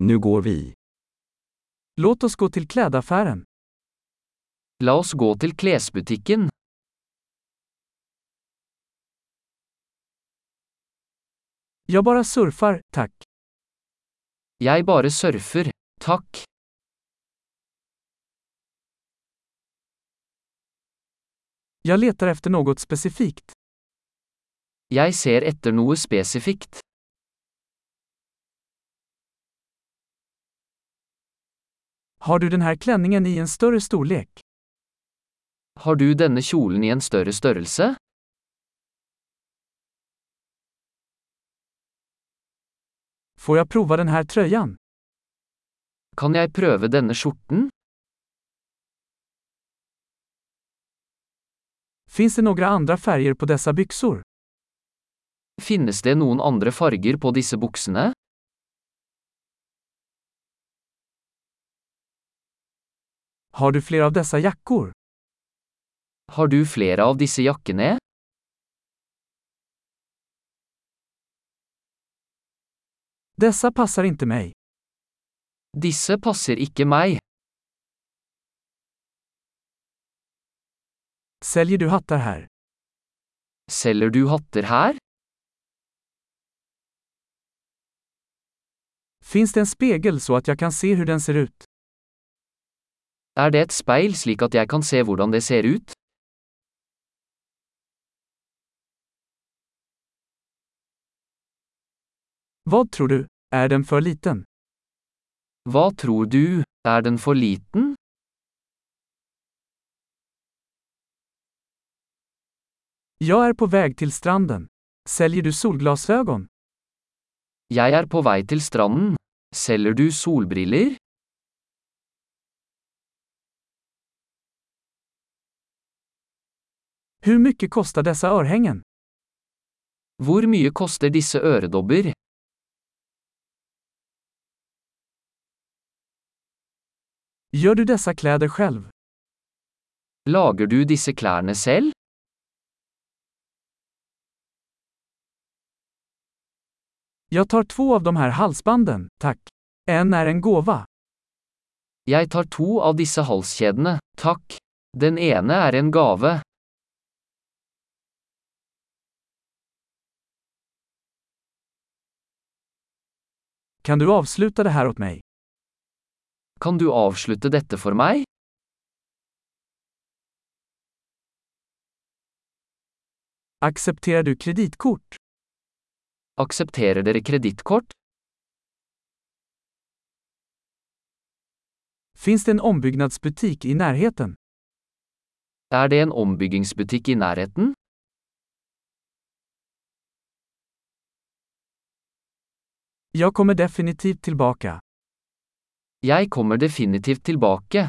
Nu går vi. Låt oss gå till klädaffären. La oss gå til klesbutikken. Jag bara surfar, tack. Jeg bare surfer, takk. Jag letar efter något specifikt. Jeg ser etter noe spesifikt. Har du denne här klänningen i en større storlek? Har du denne kjolen i en større størrelse? Får jeg prova denne trøyen? Kan jeg prøve denne skjorten? Fins det noen andre farger på disse byxor? Finnes det noen andre farger på disse buksene? Har du flere av dessa jackor? Har du flere av disse jakkene? Dessa passar inte mig. Disse passer ikke meg. Säljer du hattar här? Selger du hatter her? Finns det en spegel så att jag kan se hur den ser ut? Er det et speil slik at jeg kan se hvordan det ser ut? Hva tror du? er den for liten? Hva tror du, er den for liten? Jeg er på vei til stranden. Selger du solglasögon? Jeg er på vei til stranden. Selger du solbriller? Hur mycket kostar dessa örhängen? Hvor mye koster disse øredobber? Gör du dessa kläder själv? Lager du disse klærne selv? Jag tar två av de här halsbanden, tack. En är en gåva. Jeg tar to av disse halskjedene, takk. Den ene er en gave. Kan du avsluta det här åt mig? Kan du avslutte dette for meg? Accepterar du kreditkort? Aksepterer dere kredittkort? Finns det en ombyggnadsbutik i närheten? Er det en ombyggingsbutikk i nærheten? Jag kommer definitivt tilbake. Jeg kommer definitivt tilbake.